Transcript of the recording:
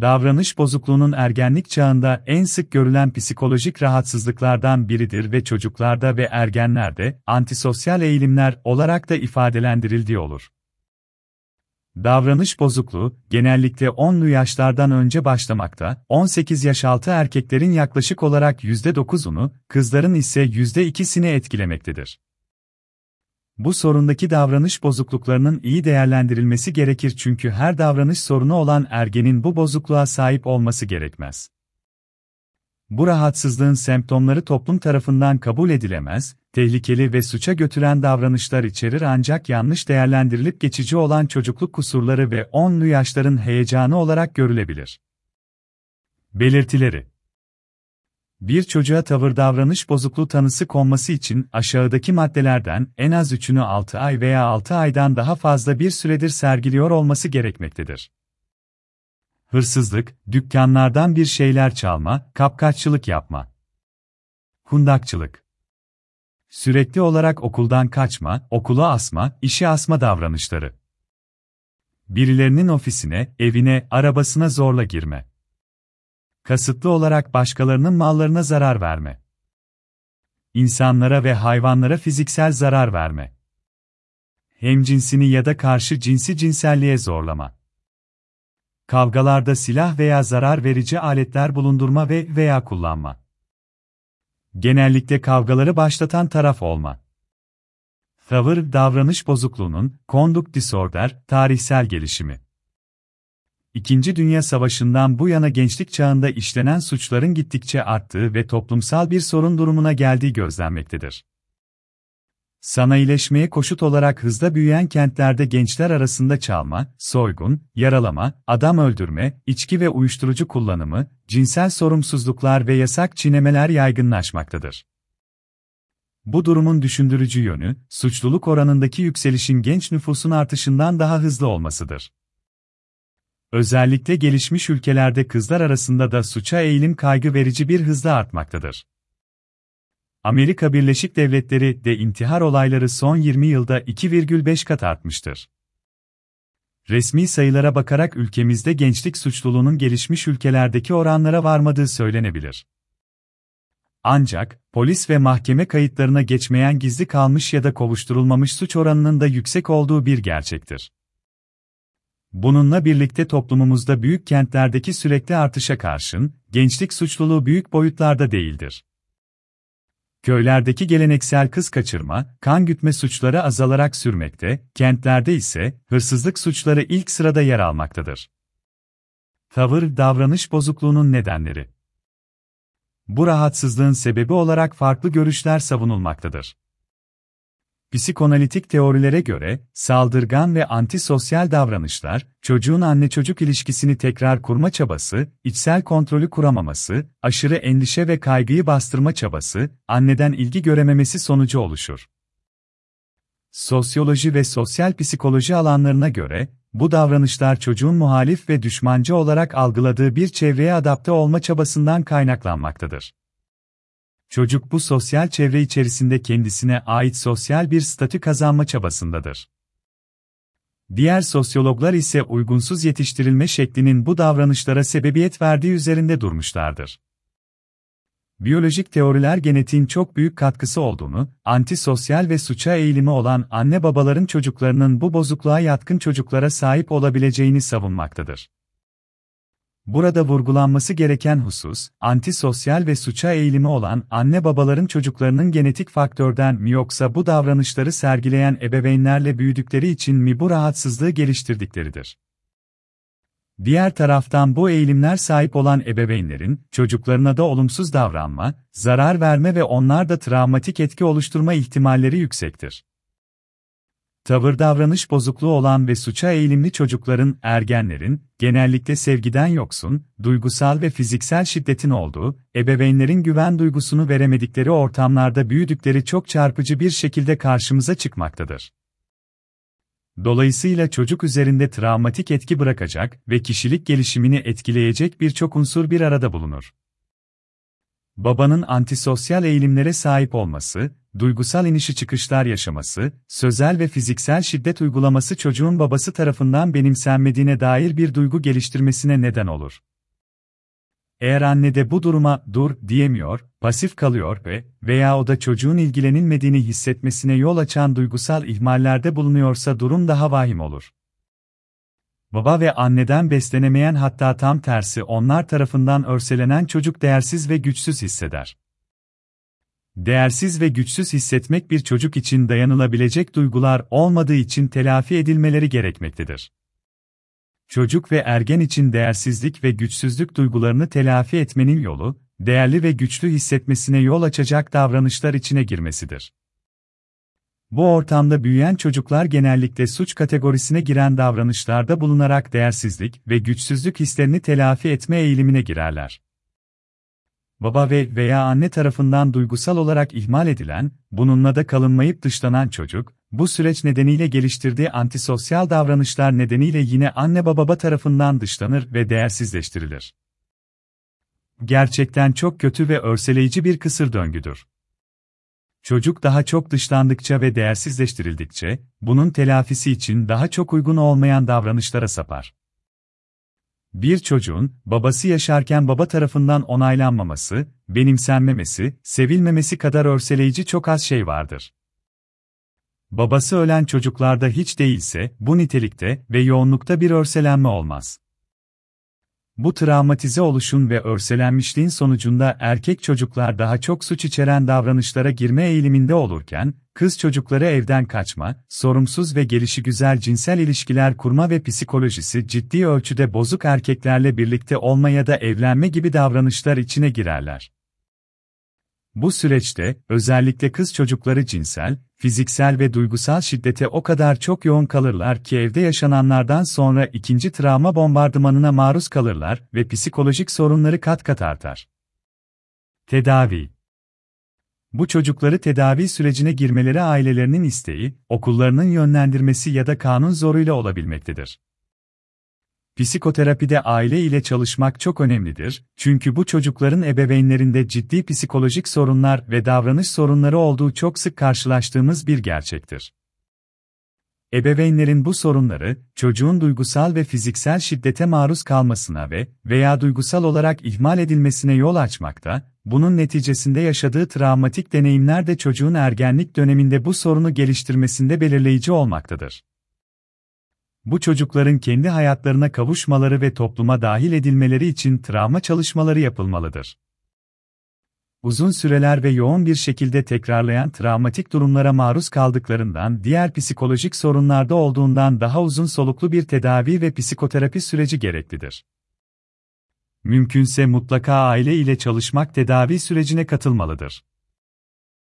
Davranış bozukluğunun ergenlik çağında en sık görülen psikolojik rahatsızlıklardan biridir ve çocuklarda ve ergenlerde antisosyal eğilimler olarak da ifadelendirildiği olur. Davranış bozukluğu, genellikle 10'lu yaşlardan önce başlamakta, 18 yaş altı erkeklerin yaklaşık olarak %9'unu, kızların ise %2'sini etkilemektedir. Bu sorundaki davranış bozukluklarının iyi değerlendirilmesi gerekir çünkü her davranış sorunu olan ergenin bu bozukluğa sahip olması gerekmez. Bu rahatsızlığın semptomları toplum tarafından kabul edilemez, tehlikeli ve suça götüren davranışlar içerir ancak yanlış değerlendirilip geçici olan çocukluk kusurları ve onlu yaşların heyecanı olarak görülebilir. Belirtileri bir çocuğa tavır davranış bozukluğu tanısı konması için aşağıdaki maddelerden en az üçünü 6 ay veya 6 aydan daha fazla bir süredir sergiliyor olması gerekmektedir. Hırsızlık, dükkanlardan bir şeyler çalma, kapkaççılık yapma. Kundakçılık. Sürekli olarak okuldan kaçma, okula asma, işe asma davranışları. Birilerinin ofisine, evine, arabasına zorla girme kasıtlı olarak başkalarının mallarına zarar verme. İnsanlara ve hayvanlara fiziksel zarar verme. Hemcinsini ya da karşı cinsi cinselliğe zorlama. Kavgalarda silah veya zarar verici aletler bulundurma ve veya kullanma. Genellikle kavgaları başlatan taraf olma. Tavır davranış bozukluğunun, conduct disorder, tarihsel gelişimi. İkinci Dünya Savaşı'ndan bu yana gençlik çağında işlenen suçların gittikçe arttığı ve toplumsal bir sorun durumuna geldiği gözlenmektedir. Sanayileşmeye koşut olarak hızla büyüyen kentlerde gençler arasında çalma, soygun, yaralama, adam öldürme, içki ve uyuşturucu kullanımı, cinsel sorumsuzluklar ve yasak çiğnemeler yaygınlaşmaktadır. Bu durumun düşündürücü yönü, suçluluk oranındaki yükselişin genç nüfusun artışından daha hızlı olmasıdır. Özellikle gelişmiş ülkelerde kızlar arasında da suça eğilim kaygı verici bir hızla artmaktadır. Amerika Birleşik Devletleri de intihar olayları son 20 yılda 2,5 kat artmıştır. Resmi sayılara bakarak ülkemizde gençlik suçluluğunun gelişmiş ülkelerdeki oranlara varmadığı söylenebilir. Ancak, polis ve mahkeme kayıtlarına geçmeyen gizli kalmış ya da kovuşturulmamış suç oranının da yüksek olduğu bir gerçektir. Bununla birlikte toplumumuzda büyük kentlerdeki sürekli artışa karşın, gençlik suçluluğu büyük boyutlarda değildir. Köylerdeki geleneksel kız kaçırma, kan gütme suçları azalarak sürmekte, kentlerde ise hırsızlık suçları ilk sırada yer almaktadır. Tavır, davranış bozukluğunun nedenleri. Bu rahatsızlığın sebebi olarak farklı görüşler savunulmaktadır. Psikonalitik teorilere göre, saldırgan ve antisosyal davranışlar, çocuğun anne-çocuk ilişkisini tekrar kurma çabası, içsel kontrolü kuramaması, aşırı endişe ve kaygıyı bastırma çabası, anneden ilgi görememesi sonucu oluşur. Sosyoloji ve sosyal psikoloji alanlarına göre, bu davranışlar çocuğun muhalif ve düşmancı olarak algıladığı bir çevreye adapte olma çabasından kaynaklanmaktadır. Çocuk bu sosyal çevre içerisinde kendisine ait sosyal bir statü kazanma çabasındadır. Diğer sosyologlar ise uygunsuz yetiştirilme şeklinin bu davranışlara sebebiyet verdiği üzerinde durmuşlardır. Biyolojik teoriler genetiğin çok büyük katkısı olduğunu, antisosyal ve suça eğilimi olan anne babaların çocuklarının bu bozukluğa yatkın çocuklara sahip olabileceğini savunmaktadır. Burada vurgulanması gereken husus, antisosyal ve suça eğilimi olan anne babaların çocuklarının genetik faktörden mi yoksa bu davranışları sergileyen ebeveynlerle büyüdükleri için mi bu rahatsızlığı geliştirdikleridir. Diğer taraftan bu eğilimler sahip olan ebeveynlerin, çocuklarına da olumsuz davranma, zarar verme ve onlar da travmatik etki oluşturma ihtimalleri yüksektir. Tavır davranış bozukluğu olan ve suça eğilimli çocukların, ergenlerin, genellikle sevgiden yoksun, duygusal ve fiziksel şiddetin olduğu, ebeveynlerin güven duygusunu veremedikleri ortamlarda büyüdükleri çok çarpıcı bir şekilde karşımıza çıkmaktadır. Dolayısıyla çocuk üzerinde travmatik etki bırakacak ve kişilik gelişimini etkileyecek birçok unsur bir arada bulunur. Babanın antisosyal eğilimlere sahip olması, duygusal inişi çıkışlar yaşaması, sözel ve fiziksel şiddet uygulaması çocuğun babası tarafından benimsenmediğine dair bir duygu geliştirmesine neden olur. Eğer anne de bu duruma dur diyemiyor, pasif kalıyor ve veya o da çocuğun ilgilenilmediğini hissetmesine yol açan duygusal ihmallerde bulunuyorsa durum daha vahim olur. Baba ve anneden beslenemeyen hatta tam tersi onlar tarafından örselenen çocuk değersiz ve güçsüz hisseder. Değersiz ve güçsüz hissetmek bir çocuk için dayanılabilecek duygular olmadığı için telafi edilmeleri gerekmektedir. Çocuk ve ergen için değersizlik ve güçsüzlük duygularını telafi etmenin yolu, değerli ve güçlü hissetmesine yol açacak davranışlar içine girmesidir. Bu ortamda büyüyen çocuklar genellikle suç kategorisine giren davranışlarda bulunarak değersizlik ve güçsüzlük hislerini telafi etme eğilimine girerler. Baba ve veya anne tarafından duygusal olarak ihmal edilen, bununla da kalınmayıp dışlanan çocuk, bu süreç nedeniyle geliştirdiği antisosyal davranışlar nedeniyle yine anne baba tarafından dışlanır ve değersizleştirilir. Gerçekten çok kötü ve örseleyici bir kısır döngüdür. Çocuk daha çok dışlandıkça ve değersizleştirildikçe, bunun telafisi için daha çok uygun olmayan davranışlara sapar. Bir çocuğun, babası yaşarken baba tarafından onaylanmaması, benimsenmemesi, sevilmemesi kadar örseleyici çok az şey vardır. Babası ölen çocuklarda hiç değilse, bu nitelikte ve yoğunlukta bir örselenme olmaz. Bu travmatize oluşun ve örselenmişliğin sonucunda erkek çocuklar daha çok suç içeren davranışlara girme eğiliminde olurken, kız çocukları evden kaçma, sorumsuz ve gelişigüzel cinsel ilişkiler kurma ve psikolojisi ciddi ölçüde bozuk erkeklerle birlikte olma ya da evlenme gibi davranışlar içine girerler. Bu süreçte, özellikle kız çocukları cinsel, fiziksel ve duygusal şiddete o kadar çok yoğun kalırlar ki evde yaşananlardan sonra ikinci travma bombardımanına maruz kalırlar ve psikolojik sorunları kat kat artar. Tedavi Bu çocukları tedavi sürecine girmeleri ailelerinin isteği, okullarının yönlendirmesi ya da kanun zoruyla olabilmektedir. Psikoterapide aile ile çalışmak çok önemlidir, çünkü bu çocukların ebeveynlerinde ciddi psikolojik sorunlar ve davranış sorunları olduğu çok sık karşılaştığımız bir gerçektir. Ebeveynlerin bu sorunları, çocuğun duygusal ve fiziksel şiddete maruz kalmasına ve veya duygusal olarak ihmal edilmesine yol açmakta, bunun neticesinde yaşadığı travmatik deneyimler de çocuğun ergenlik döneminde bu sorunu geliştirmesinde belirleyici olmaktadır bu çocukların kendi hayatlarına kavuşmaları ve topluma dahil edilmeleri için travma çalışmaları yapılmalıdır. Uzun süreler ve yoğun bir şekilde tekrarlayan travmatik durumlara maruz kaldıklarından diğer psikolojik sorunlarda olduğundan daha uzun soluklu bir tedavi ve psikoterapi süreci gereklidir. Mümkünse mutlaka aile ile çalışmak tedavi sürecine katılmalıdır.